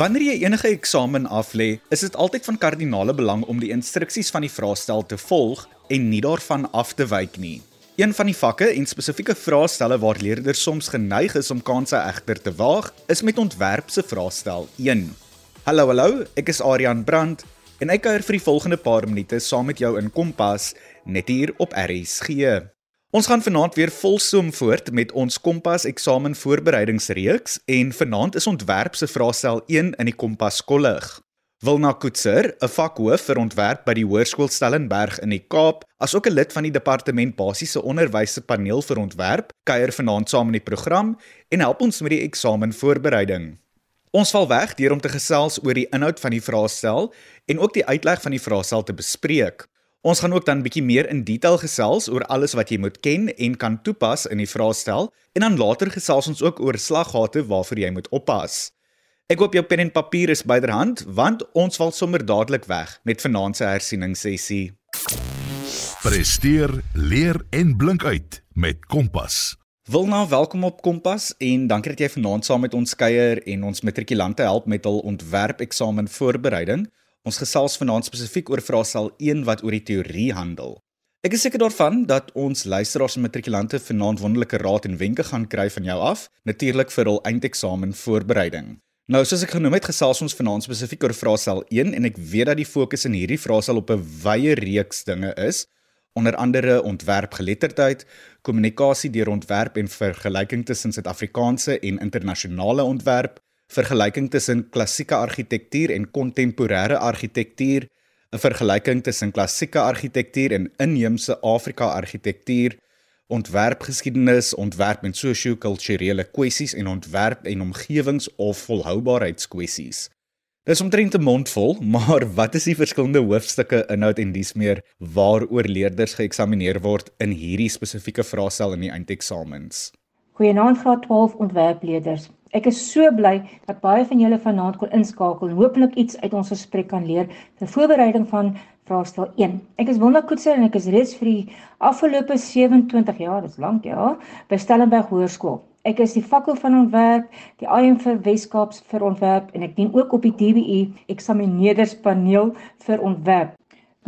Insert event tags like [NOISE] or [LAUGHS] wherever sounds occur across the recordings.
Wanneer jy enige eksamen aflê, is dit altyd van kardinale belang om die instruksies van die vraestel te volg en nie daarvan af te wyk nie. Een van die vakke en spesifieke vraestelle waar leerders soms geneig is om kansse egter te waag, is met ontwerp se vraestel 1. Hallo hallo, ek is Adrian Brandt en ek kuier vir die volgende paar minute saam met jou in Kompas net hier op RSG. Ons gaan vanaand weer volsoom voort met ons Kompas eksamen voorbereidingsreeks en vanaand is ontwerp se vraestel 1 in die Kompas kollig. Wilna Koetser, 'n vakhoof vir ontwerp by die Hoërskool Stellenberg in die Kaap, asook 'n lid van die departement basiese onderwys se paneel vir ontwerp, kuier vanaand saam in die program en help ons met die eksamen voorbereiding. Ons val weg deur om te gesels oor die inhoud van die vraestel en ook die uitleg van die vraestel te bespreek. Ons gaan ook dan bietjie meer in detail gesels oor alles wat jy moet ken en kan toepas in die vraestel en dan later gesels ons ook oor slaggate waarvoor jy moet oppas. Ek hoop jou pen en papier is byderhand want ons val sommer dadelik weg met vanaand se hersieningssessie. Presteer, leer en blink uit met Kompas. Wilna, welkom op Kompas en dankie dat jy vanaand saam met ons kuier en ons matrikulante help met hul ontwerp eksamen voorbereiding. Ons gesels vanaand spesifiek oor vraestel 1 wat oor die teorie handel. Ek is seker daarvan dat ons luisteraars en matrikulante vanaand wonderlike raad en wenke gaan kry van jou af, natuurlik vir hul eindeksamen voorbereiding. Nou soos ek genoem het, gesels ons vanaand spesifiek oor vraestel 1 en ek weet dat die fokus in hierdie vraestel op 'n wye reeks dinge is, onder andere ontwerpgeletterdheid, kommunikasie deur ontwerp en vergelyking tussen Suid-Afrikaanse en internasionale ontwerp, vergelyking tussen klassieke argitektuur en kontemporêre argitektuur, 'n vergelyking tussen klassieke argitektuur en inheemse Afrika argitektuur, ontwerpgeskiedenis, ontwerp en sosio-kulturele kwessies en ontwerp en omgewings- of volhoubaarheidskwessies. Dis omtrent 'n mond vol, [LAUGHS] maar wat is die verskillende hoofstukke inhoud en dis meer waaroor leerders geëksamineer word in hierdie spesifieke vraestel in die eindeksamens? Goeienaand graad 12 ontwerpleerders. Ek is so bly dat baie van julle vanaand kon inskakel en hopelik iets uit ons gesprek kan leer vir voorbereiding van vraestel 1. Ek is Wilna Koetser en ek is reeds vir die afgelope 27 jaar, dis lank ja, by Stellenberg Hoërskool. Ek is die fakkels van ontwerp, die IM vir Weskaap vir ontwerp en ek dien ook op die DBE eksamineerderspaneel vir ontwerp.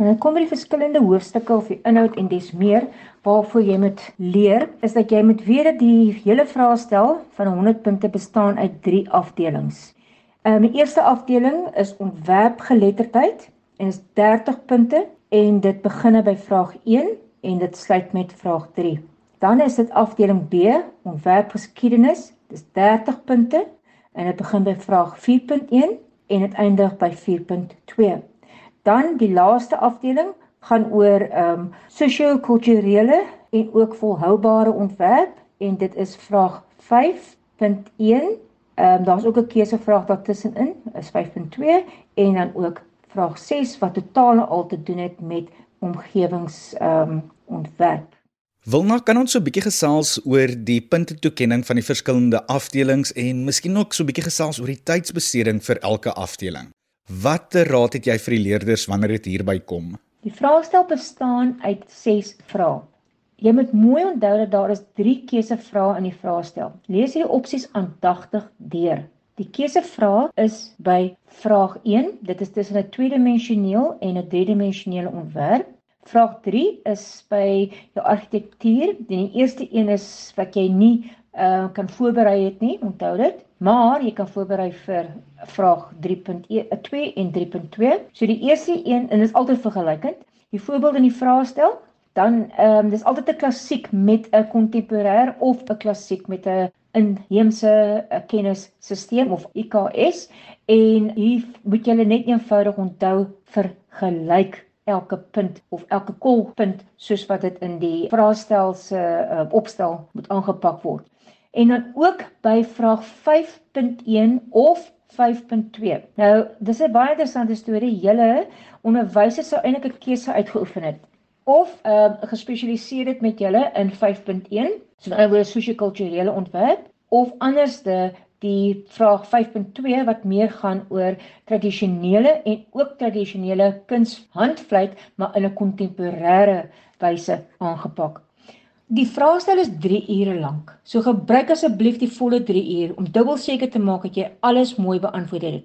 En dan kom by die verskillende hoofstukke of die inhoud en dis meer waarvoor jy moet leer is dat jy moet weet dat die hele vraestel van 100 punte bestaan uit 3 afdelings. Ehm um, die eerste afdeling is ontwerpgeletterdheid en is 30 punte en dit begin by vraag 1 en dit sluit met vraag 3. Dan is dit afdeling B, ontwerpgeskiedenis, dis 30 punte en dit begin by vraag 4.1 en dit eindig by 4.2. Dan die laaste afdeling gaan oor ehm um, sosio-kulturele en ook volhoubare ontwerp en dit is vraag 5.1. Ehm um, daar's ook 'n keusevraag daartussenin, is 5.2 en dan ook vraag 6 wat totaal al te doen het met omgewings ehm um, ontwerp. Wilna, kan ons so 'n bietjie gesels oor die puntetoekenning van die verskillende afdelings en miskien ook so 'n bietjie gesels oor die tydsbesteding vir elke afdeling? Watter raad het jy vir die leerders wanneer dit hierby kom? Die vraestel bestaan uit 6 vrae. Jy moet mooi onthou dat daar is 3 keusevrae in die vraestel. Lees hierdie opsies aandagtig deur. Die keusevrae is by vraag 1, dit is tussen 'n tweedimensioneel en 'n driedimensionele ontwerp. Vraag 3 is by jou argitektuur. Die eerste een is wat jy nie uh, kan voorberei het nie, onthou dit. Maar jy kan voorberei vir vraag 3.2 en 3.2. So die eerste een en dit is altyd vergelykend. Die voorbeeld in die vraestel, dan ehm um, dis altyd 'n klassiek met 'n kontemporêr of 'n klassiek met 'n inheemse kennisstelsel of IKS en hier moet jy net eenvoudig onthou vergelyk elke punt of elke kolpunt soos wat dit in die vraestel se uh, opstel moet aangepak word en dan ook by vraag 5.1 of 5.2. Nou, dis 'n baie interessante storie. Julle onderwysers sou eintlik 'n keuse uitgeoefen het of ehm uh, gespesialiseer het met julle in 5.1, so nou oor sosio-kulturele ontwerp of anderste die vraag 5.2 wat meer gaan oor tradisionele en ook tradisionele kunshandvleit maar in 'n kontemporêre wyse aangepak. Die vraestel is 3 ure lank. So gebruik asseblief die volle 3 uur om dubbel seker te maak dat jy alles mooi beantwoord het.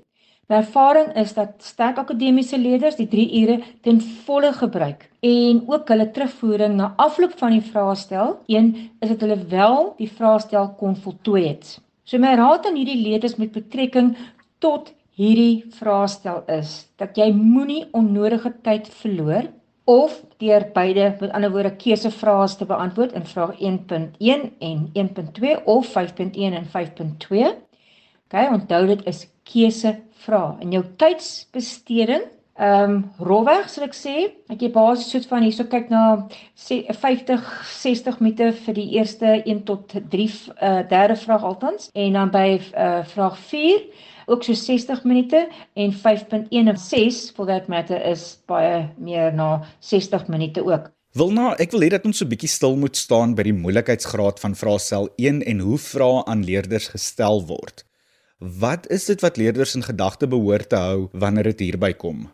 My ervaring is dat sterk akademiese leerders die 3 ure ten volle gebruik en ook hulle terugvoering na afloop van die vraestel, een is dat hulle wel die vraestel kon voltooi het. So my raad aan hierdie leerders met betrekking tot hierdie vraestel is dat jy moenie onnodige tyd verloor of deur beide met ander woorde keusevrae te beantwoord in vraag 1.1 en 1.2 of 5.1 en 5.2. OK, onthou dit is keusevrae. In jou tydsbesteding, ehm um, rolweg sal ek sê, ek jy basies soos van hierso kyk na 50 60 minute vir die eerste 1 tot 3 uh, derde vraag altans en dan by uh, vraag 4 ook so 60 minute en 5.1 en 6 for that matter is baie meer na 60 minute ook. Wilna, ek wil hê dat ons so 'n bietjie stil moet staan by die moeilikheidsgraad van vraestel 1 en hoe vrae aan leerders gestel word. Wat is dit wat leerders in gedagte behoort te hou wanneer dit hierby kom?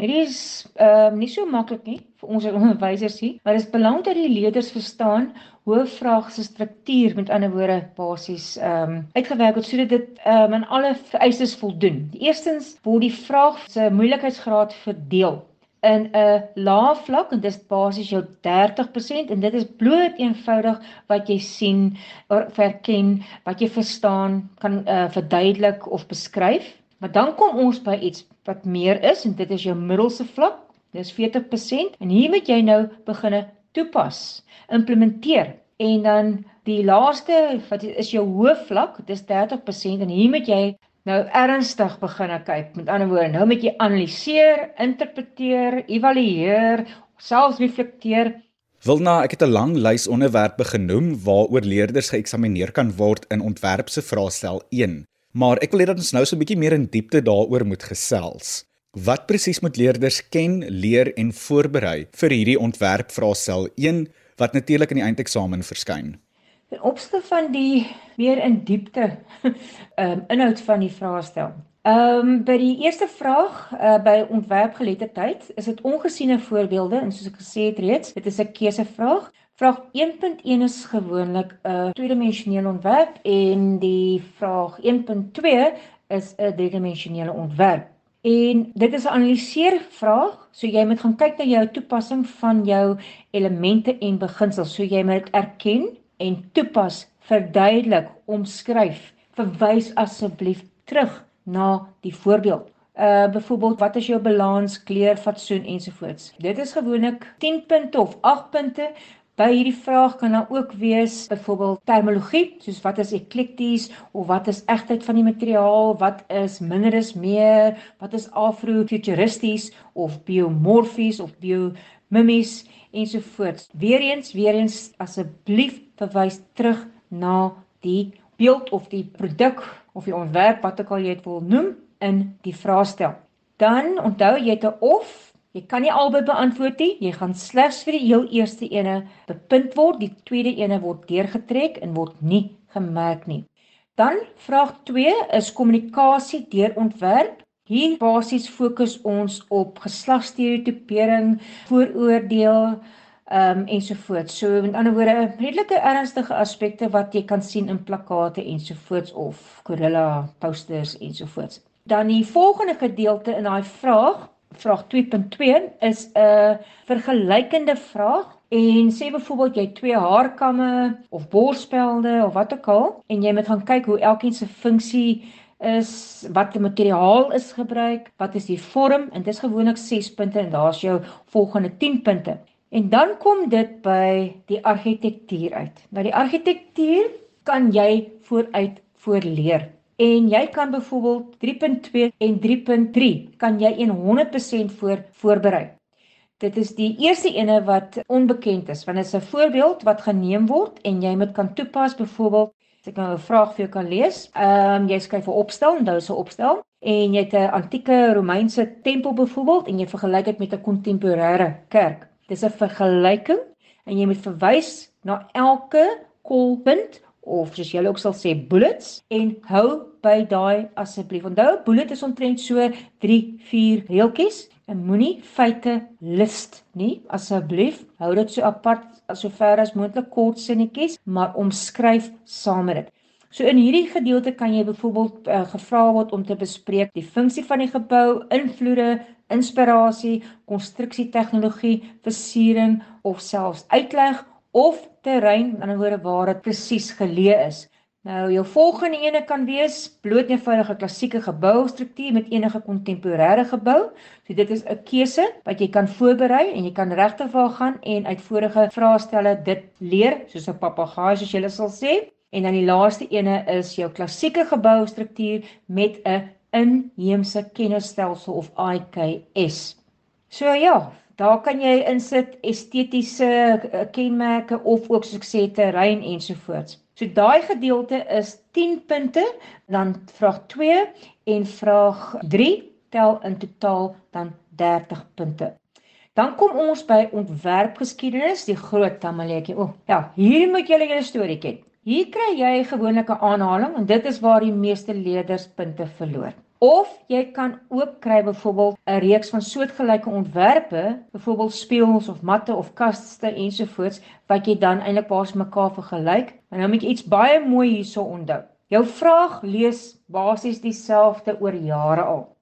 Dit is ehm uh, nie so maklik nie vir ons onderwysers hier, maar dit is belangrik dat die leerders verstaan hoe vraag se struktuur met ander woorde basies ehm um, uitgewerk word sodat dit ehm um, aan alle vereistes voldoen. Eerstens word die vraag se moeilikheidsgraad verdeel in 'n lae vlak en dis basies jou 30% en dit is bloot eenvoudig wat jy sien of herken, wat jy verstaan, kan uh, verduidelik of beskryf. Maar dan kom ons by iets wat meer is en dit is jou middelste vlak. Dis 40% en hier moet jy nou begine toepas, implementeer. En dan die laaste wat is jou hoë vlak, dis 30% en hier moet jy nou ernstig begin kyk. Met ander woorde, nou moet jy analiseer, interpreteer, evalueer, selfs reflekteer. Wilna, ek het 'n lang lys onderwerpe genoem waaroor leerders geëksamineer kan word in ontwerpse vraestel 1, maar ek wil hê dat ons nou so 'n bietjie meer in diepte daaroor moet gesels. Wat presies moet leerders ken, leer en voorberei vir hierdie ontwerp vraestel 1 wat natuurlik in die eindeksamen verskyn? Ten opsigte van die meer in diepte [LAUGHS] ehm um, inhoud van die vraestel. Ehm um, by die eerste vraag uh, by ontwerpgeletterdheid is dit ongesiene voorbeelde en soos ek gesê het reeds, dit is 'n keusevraag. Vraag 1.1 is gewoonlik 'n tweedimensionele ontwerp en die vraag 1.2 is 'n driedimensionele ontwerp. En dit is 'n analiseer vraag, so jy moet gaan kyk na jou toepassing van jou elemente en beginsels, so jy moet erken en toepas, verduidelik, omskryf, verwys asseblief terug na die voorbeeld. Uh byvoorbeeld wat is jou balans, kleur, fatsoen ensovoorts. Dit is gewoonlik 10 punte of 8 punte. By hierdie vraag kan daar ook wees byvoorbeeld terminologie, soos wat is eklekties of wat is egtheid van die materiaal, wat is minder is meer, wat is afrofuturisties of biomorfies of biomimies ensovoorts. Weereens, weereens asseblief verwys terug na die beeld of die produk of die ontwerp wat ook al jy dit wil noem in die vraestel. Dan onthou jy 'n of, jy kan nie albei beantwoord nie. Jy gaan slegs vir die heel eerste ene bepunt word, die tweede ene word deurgetrek en word nie gemerk nie. Dan vraag 2 is kommunikasie deur ontwerp. Hier basies fokus ons op geslagstereotipering, vooroordeel, ehm um, ensovoorts. So met ander woorde, redelike ernstige aspekte wat jy kan sien in plakkate ensovoorts of gorilla posters ensovoorts. Dan die volgende gedeelte in daai vraag, vraag 2.2 is 'n vergelykende vraag en sê byvoorbeeld jy twee haarkamme of borspelde of wat ook al en jy moet gaan kyk hoe elkeen se funksie is wat die materiaal is gebruik, wat is die vorm en dis gewoonlik 6 punte en daar's jou volgende 10 punte. En dan kom dit by die argitektuur uit. Nou die argitektuur kan jy vooruit voorleer. En jy kan byvoorbeeld 3.2 en 3.3 kan jy 100% voor voorberei. Dit is die eerste ene wat onbekend is, want dit is 'n voorbeeld wat geneem word en jy moet kan toepas byvoorbeeld ek nou 'n vraag vir jou kan lees. Ehm um, jy skryf 'n opstel, onthou se opstel en jy het 'n antieke Romeinse tempel byvoorbeeld en jy vergelyk dit met 'n kontemporêre kerk. Dis 'n vergelyking en jy moet verwys na elke kolpunt of soos jy ook sal sê bullets en hou by daai asseblief. Onthou, bullet is omtrent so 3, 4 reeltjies en moenie feite list nie. Asseblief, hou dit so apart sover as moontlik kort sinnetjies, maar omskryf saam met dit. So in hierdie gedeelte kan jy byvoorbeeld uh, gevra word om te bespreek die funksie van die gebou, invloede, inspirasie, konstruksietegnologie, versiering of selfs uitleg of terrein, aan 'n woorde waar dit presies geleë is. Nou jou volgende ene kan wees bloot eenvoudige klassieke geboustruktuur met enige kontemporêre gebou. So dit is 'n keuse wat jy kan voorberei en jy kan regtig waar gaan en uit vorige vraestelle dit leer soos 'n papegaai soos jy sal sê. En dan die laaste ene is jou klassieke geboustruktuur met 'n inheemse kennisstelsel of IKS. So ja, daar kan jy insit estetiese eh, kenmerke of ook soos ek sê terrein ensovoorts. So daai gedeelte is 10 punte, dan vraag 2 en vraag 3 tel in totaal dan 30 punte. Dan kom ons by ontwerpgeskiedenis, die groot tamaletjie. O, ja, hier moet julle julle storie ken. Hier kry jy gewoonlik 'n aanhaling en dit is waar die meeste leerders punte verloor. Of jy kan ook kry byvoorbeeld 'n reeks van soortgelyke ontwerpe, byvoorbeeld spieëls of matte of kaste ensovoorts wat jy dan eintlik paars mekaar vergelyk. En nou moet jy iets baie mooi hierso onthou. Jou vraag lees basies dieselfde oor jare al.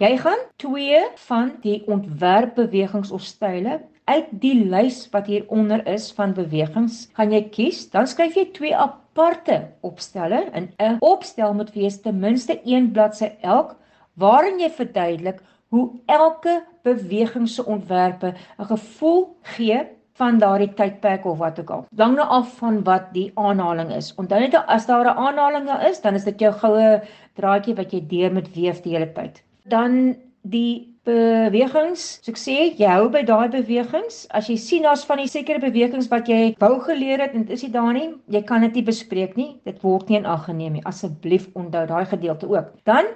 Jy gaan twee van die ontwerpbewegings of style uit die lys wat hieronder is van bewegings, gaan jy kies, dan skryf jy twee op aparte opstelle in 'n opstel moet wees ten minste een bladsy elk waarin jy verduidelik hoe elke beweging se ontwerpe 'n gevoel gee van daardie tydperk of wat ook al. Hang nou af van wat die aanhaling is. Onthou net as daar 'n aanhaling is, dan is dit jou goue draadjie wat jy deur met weef die hele tyd. Dan die bewegings. So ek sê jy hou by daai bewegings. As jy sien daar's van die sekere bewegings wat jy wou geleer het en dit is nie daar nie, jy kan dit nie bespreek nie. Dit word nie in ag geneem nie. Asseblief onthou daai gedeelte ook. Dan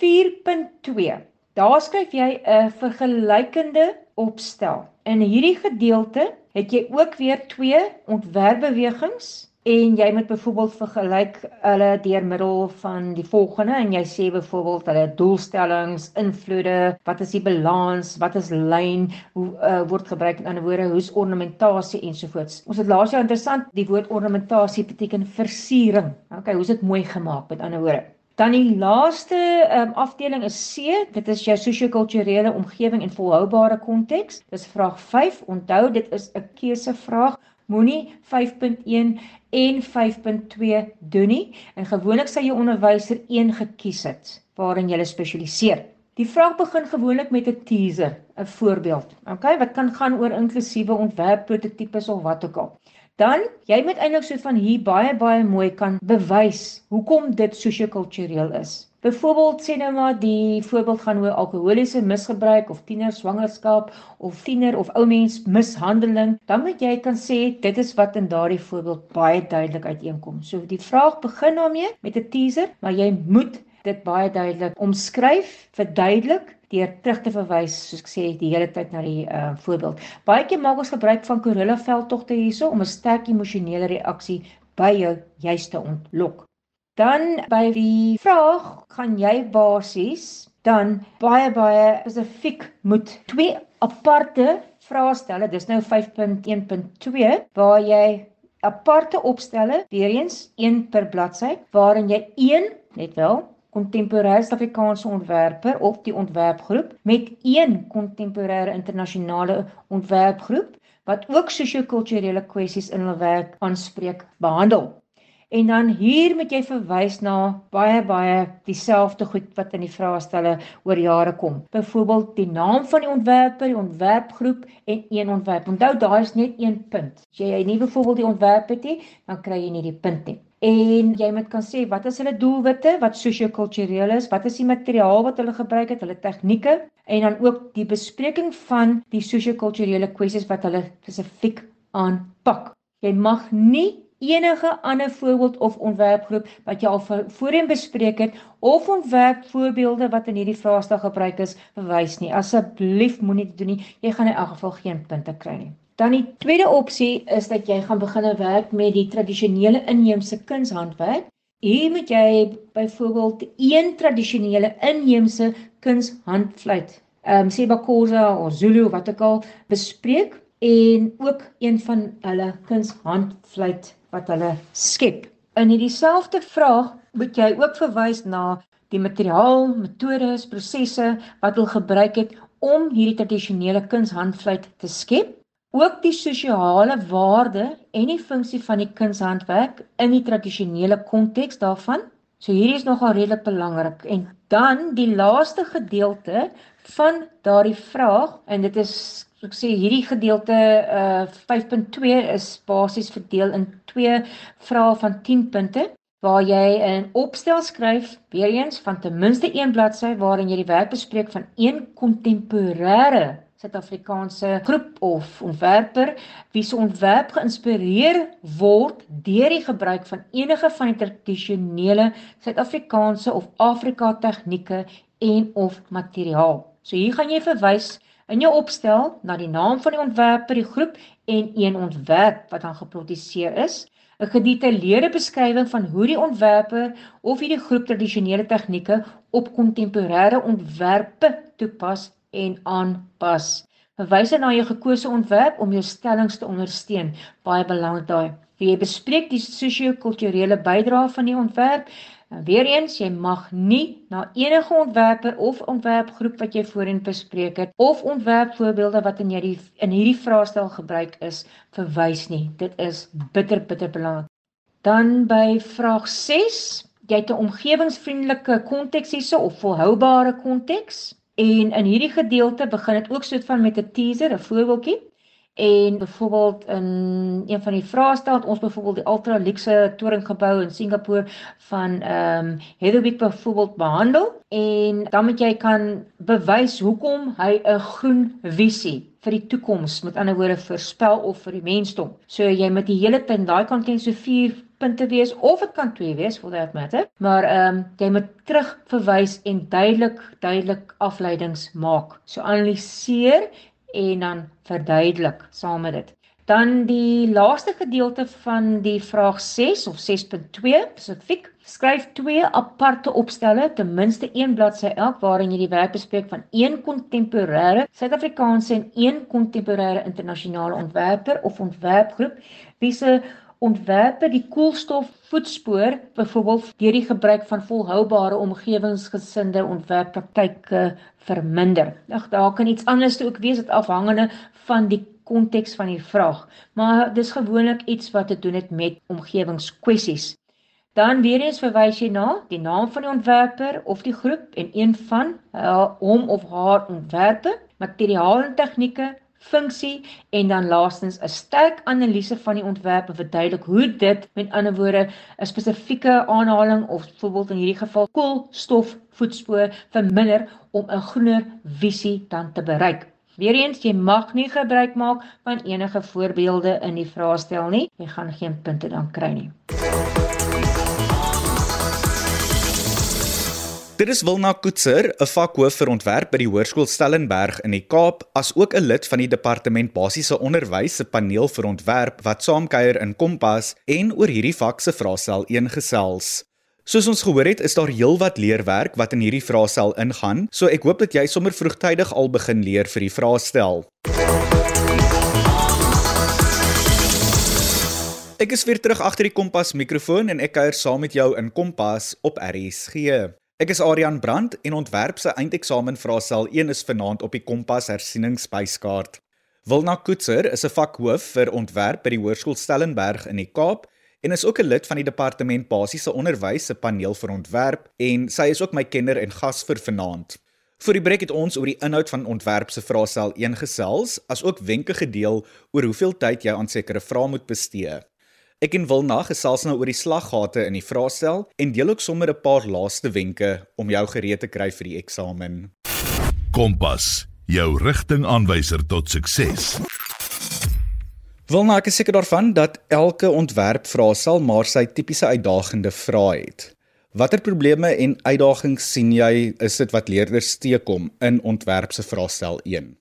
4.2. Daar skryf jy 'n vergelykende opstel. In hierdie gedeelte het jy ook weer twee ontwerpbewegings en jy moet byvoorbeeld vergelyk hulle deur middel van die volgende en jy sê byvoorbeeld hulle doelstellings, invloede, wat is die balans, wat is lyn, hoe uh, word gebruik in ander woorde, hoe's ornamentasie ensovoorts. Ons het laas jaar interessant die woord ornamentasie beteken versiering. Okay, hoe's dit mooi gemaak met ander woorde? Dan die laaste um, afdeling is C, dit is jou sosio-kulturele omgewing en volhoubare konteks. Dis vraag 5. Onthou, dit is 'n keusevraag. Moenie 5.1 en 5.2 doen nie en gewoonlik sal jou onderwyser een gekies het waarin jy spesialiseer. Die vraag begin gewoonlik met 'n teaser, 'n voorbeeld. Okay, wat kan gaan oor inklusiewe ontwerp prototipes of wat ook al. Dan jy moet eintlik so van hier baie baie mooi kan bewys hoekom dit sosio-kultureel is. Byvoorbeeld sê nou maar die voorbeeld gaan oor alkoholiese misbruik of tiener swangerskap of tiener of ou mens mishandeling, dan moet jy kan sê dit is wat in daardie voorbeeld baie duidelik uiteenkom. So die vraag begin daarmee met 'n teaser, maar jy moet dit baie duidelik omskryf, verduidelik deur terug te verwys soos ek sê die hele tyd na die uh, voorbeeld. Baie keer maak ons gebruik van gorilla veldtogte hierso om 'n sterk emosionele reaksie by jou juis te ontlok. Dan by die vraag gaan jy basies dan baie baie spesifiek moet twee aparte vrae stel. Dis nou 5.1.2 waar jy aparte opstelle, weer eens een per bladsy, waarin jy een net wel kontemporêre Suid-Afrikaanse ontwerper of die ontwerpgroep met een kontemporêre internasionale ontwerpgroep wat ook sosio-kulturele kwessies in hulle werk aanspreek behandel. En dan hier moet jy verwys na baie baie dieselfde goed wat in die vraestelle oor jare kom. Byvoorbeeld die naam van die ontwerper, die ontwerpgroep en een ontwerp. Onthou daai is net een punt. As jy nie byvoorbeeld die ontwerp het nie, dan kry jy nie die punt nie. En jy moet kan sê wat is hulle doelwitte, wat sosio-kultureel is, wat is die materiaal wat hulle gebruik het, hulle tegnieke en dan ook die bespreking van die sosio-kulturele kwessies wat hulle spesifiek aanpak. Jy mag nie enige ander voorbeeld of ontwerpgroep wat jy al voorheen bespreek het of ontwerpvoorbeelde wat in hierdie vraestel gebruik is, bewys nie. Asseblief moenie dit doen nie. Jy gaan in elk geval geen punte kry nie. Dan die tweede opsie is dat jy gaan begin werk met die tradisionele inheemse kunshandwerk. Hier moet jy byvoorbeeld een tradisionele inheemse kunshandfluit, ehm um, Sebakosa of Zulu wat ook al bespreek en ook een van hulle kunshandfluit wat hulle skep. In hierdie selfde vraag moet jy ook verwys na die materiaal, metodes, prosesse wat hulle gebruik het om hierdie tradisionele kunshandvleit te skep, ook die sosiale waarde en die funksie van die kunshandwerk in die tradisionele konteks daarvan. So hierdie is nogal redelik belangrik. En dan die laaste gedeelte van daardie vraag en dit is ek sê hierdie gedeelte uh 5.2 is basies verdeel in twee vrae van 10 punte waar jy 'n opstel skryf weer eens van ten minste een bladsy waarin jy die werk bespreek van een kontemporêre Suid-Afrikaanse groep of ontwerper wie se ontwerp geïnspireer word deur die gebruik van enige van die tradisionele Suid-Afrikaanse of Afrika tegnieke en of materiaal. So hier gaan jy verwys in jou opstel na die naam van die ontwerper, die groep en een ontwerp wat dan geproduseer is. 'n gedetailleerde beskrywing van hoe die ontwerper of hierdie groep tradisionele tegnieke op kontemporêre ontwerpe toepas en aanpas. Verwys na jou gekose ontwerp om jou stellings te ondersteun. Baie belangrik daai. Jy bespreek die sosio-kulturele bydrae van die ontwerp Nou weer eens, jy mag nie na enige ontwerper of ontwerpgroep wat jy voorheen bespreek het of ontwerpvoorbeelde wat in hierdie in hierdie vraestel gebruik is, verwys nie. Dit is bitter bitter belangrik. Dan by vraag 6, jy het 'n omgewingsvriendelike konteks hierso of volhoubare konteks. En in hierdie gedeelte begin dit ook soort van met 'n teaser, 'n voorbeeldjie. En byvoorbeeld in een van die vrae stel ons byvoorbeeld die ultra luxe toringgebou in Singapore van ehm um, Heatherwick byvoorbeeld behandel en dan moet jy kan bewys hoekom hy 'n groen visie vir die toekoms met ander woorde voorspel of vir die mensdom. So jy moet die hele tyd daai kan ken so 4 punte wees of dit kan 2 wees for that matter, maar ehm um, jy moet terug verwys en duidelik duidelik afleidings maak. So analiseer en dan verduidelik saam met dit. Dan die laaste gedeelte van die vraag 6 of 6.2 spesifiek skryf twee aparte opstelle ten minste een bladsy elk waarin jy die werk bespreek van een kontemporêre Suid-Afrikaanse en een kontemporêre internasionale ontwerper of ontwerpgroep wie se ontwerpe die koolstof voetspoor byvoorbeeld deur die gebruik van volhoubare omgewingsgesinde ontwerppraktyke verminder. Ag daar kan iets anders ook wees wat afhangende van die konteks van die vraag, maar dis gewoonlik iets wat te doen het met omgewingskwessies. Dan weer eens verwys jy na die naam van die ontwerper of die groep en een van uh, hom of haar ontwerpe, materiaal en tegnieke, funksie en dan laastens 'n sterk analise van die ontwerp en verduidelik hoe dit met ander woorde 'n spesifieke aanhaling of byvoorbeeld in hierdie geval koolstof voetspoor verminder om 'n groener visie dan te bereik. Weereens jy mag nie gebruik maak van enige voorbeelde in die vraestel nie. Jy gaan geen punte dan kry nie. Dit is Wilna Koetser, 'n vakhoof vir ontwerp by die Hoërskool Stellenberg in die Kaap, as ook 'n lid van die Departement Basiese Onderwys se paneel vir ontwerp wat saamkuier in Kompas en oor hierdie vak se vraestel ingesels. Soos ons gehoor het, is daar heelwat leerwerk wat in hierdie vraestel ingaan, so ek hoop dat jy sommer vroegtydig al begin leer vir die vraestel. Ek is weer terug agter die Kompas mikrofoon en ek kuier saam met jou in Kompas op RSG. Ek is Adrian Brandt en ontwerp se eindeksamen vraestel 1 is vanaand op die Kompas hersieningsspyskaart. Wilna Koetser is 'n vakhoof vir ontwerp by die Hoërskool Stellenberg in die Kaap en is ook 'n lid van die Departement Basiese Onderwys se paneel vir ontwerp en sy is ook my kenner en gas vir vanaand. Vir die breek het ons oor die inhoud van ontwerp se vraestel 1 gesels, as ook wenke gedeel oor hoeveel tyd jy aan sekere vrae moet bestee. Ek en wil na gesels nou oor die slaggate in die vraestel en deel ook sommer 'n paar laaste wenke om jou gereed te kry vir die eksamen. Kompas, jou rigtingaanwyser tot sukses. Wil nou ek is seker daarvan dat elke ontwerp vraestel maar sy tipiese uitdagende vrae het. Watter probleme en uitdagings sien jy is dit wat leerders teekom in ontwerp se vraestel 1?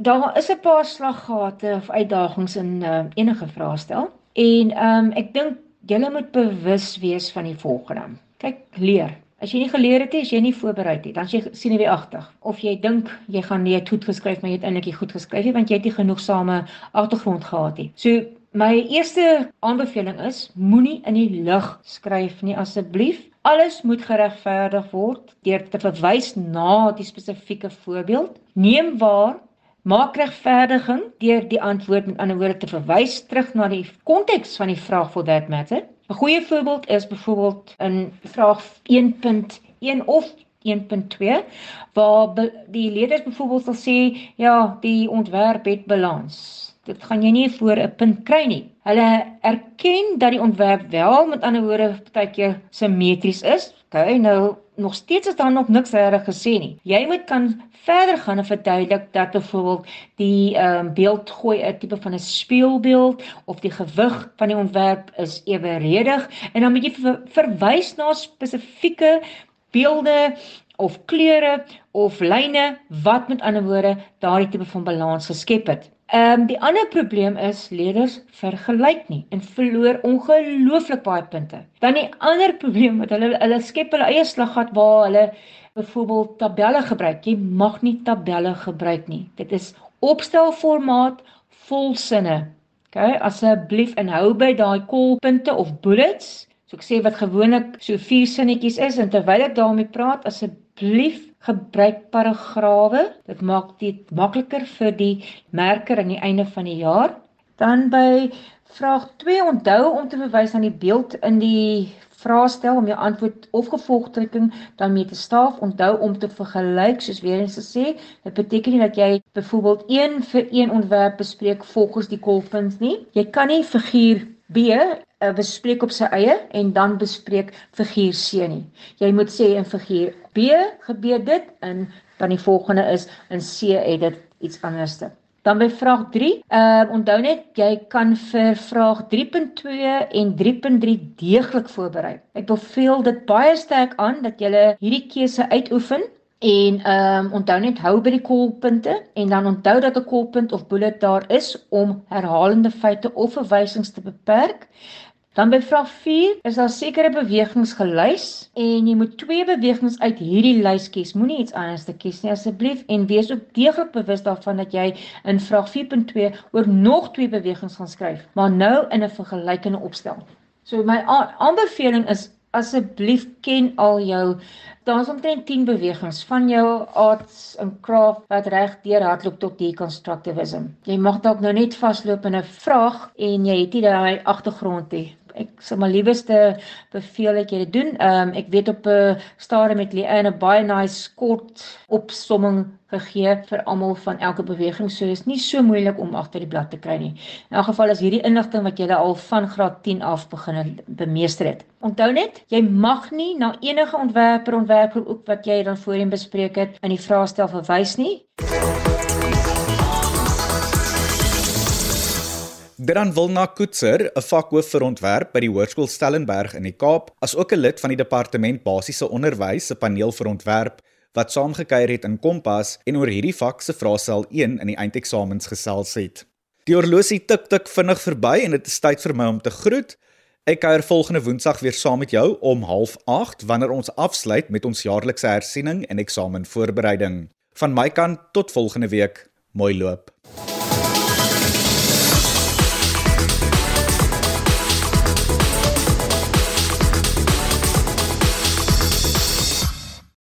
Daar is 'n paar slaggate of uitdagings in uh, enige vraestel. En ehm um, ek dink julle moet bewus wees van die volgende. Kyk, leer. As jy nie geleer het nie, as jy nie voorberei het nie, dan jy sien jy weer agter. Of jy dink jy gaan net goed geskryf, maar jy het eintlik nie goed geskryf nie want jy het nie genoegsame agtergrond gehad nie. So My eerste aanbeveling is moenie in die lug skryf nie asseblief. Alles moet geregverdig word deur te verwys na die spesifieke voorbeeld. Neem waar Maak regverdiging deur die antwoord met ander woorde te verwys terug na die konteks van die vraag for that matter. 'n Goeie voorbeeld is byvoorbeeld in vraag 1.1 of 1.2 waar die leerders byvoorbeeld sal sê ja, die ontwerp het balans. Dit gaan jy nie voor 'n punt kry nie. Hulle erken dat die ontwerp wel met ander woorde partykeer simmetries is. Okay, nou nog steeds is daar nog niks reg gesê nie. Jy moet kan verder gaan en verduidelik dat byvoorbeeld die ehm um, beeld gooi 'n tipe van 'n speelbeeld of die gewig van die ontwerp is eweredig en dan moet jy ver, verwys na spesifieke beelde of kleure of lyne wat met ander woorde daardie tipe van balans geskep het. Ehm um, die ander probleem is leerders vergelyk nie en verloor ongelooflik baie punte. Dan die ander probleem wat hulle hulle skep hulle eie slaggat waar hulle byvoorbeeld tabelle gebruik. Jy mag nie tabelle gebruik nie. Dit is opstelformaat volsinne. OK, asseblief inhou by daai kolpunte of bullets. So ek sê wat gewoonlik so vier sinnetjies is en terwyl ek daarmee praat, asseblief gebruik paragrawe. Dit maak dit makliker vir die merker aan die einde van die jaar. Dan by vraag 2 onthou om te verwys aan die beeld in die vraestel om jou antwoord of gevolgtrekking dan mee te staaf. Onthou om te vergelyk soos weer eens gesê. Dit beteken nie dat jy byvoorbeeld een vir een ontwerp bespreek volgens die kolpunt nie. Jy kan nie figuur B uh, bespreek op sy eie en dan bespreek figuur C nie. Jy moet sê in figuur B gebeur dit en dan die volgende is in C het dit iets anderste. Dan by vraag 3, uh onthou net jy kan vir vraag 3.2 en 3.3 deeglik voorberei. Ek beveel dit baie sterk aan dat jy hierdie keuse uitoefen en ehm um, onthou net hou by die kolpunte en dan onthou dat 'n kolpunt of bullet daar is om herhalende feite of verwysings te beperk. Dan by vraag 4 is daar sekere bewegings gelys en jy moet twee bewegings uit hierdie lys kies. Moenie iets anders te kies nie asseblief en wees ook deeglik bewus daarvan dat jy in vraag 4.2 oor nog twee bewegings gaan skryf, maar nou in 'n vergelykende opstel. So my aanbeveling is asseblief ken al jou daar's omtrent 10 bewegings van jou arts and craft wat reg deur hardloop tot deconstructivism. Jy mag dalk nou net vasloop in 'n vraag en jy het nie daai agtergrond nie ek sal maar liewerste beveel dat jy dit doen. Ehm um, ek weet op 'n uh, stadium met Leanne baie nice kort opsomming gegee vir almal van elke beweging. So dis nie so moeilik om agter die blad te kry nie. In elk geval is hierdie inligting wat jy al van graad 10 af begin bemeester het. Onthou net, jy mag nie na enige ontwerper ontwerper ook wat jy dan voorheen bespreek het in die vraestel verwys nie. Deran Wilna Koetser, 'n vakhoof vir ontwerp by die Hoërskool Stellenberg in die Kaap, asook 'n lid van die departement basiese onderwys se paneel vir ontwerp wat saamgekyer het in Kompas en oor hierdie vak se vraestel 1 in die eindeksamens gesels het. Die horlosie tik tik vinnig verby en dit is tyd vir my om te groet. Ek kuier volgende Woensdag weer saam met jou om 08:30 wanneer ons afsluit met ons jaarlikse hersiening en eksamenvoorbereiding. Van my kant tot volgende week. Mooi loop.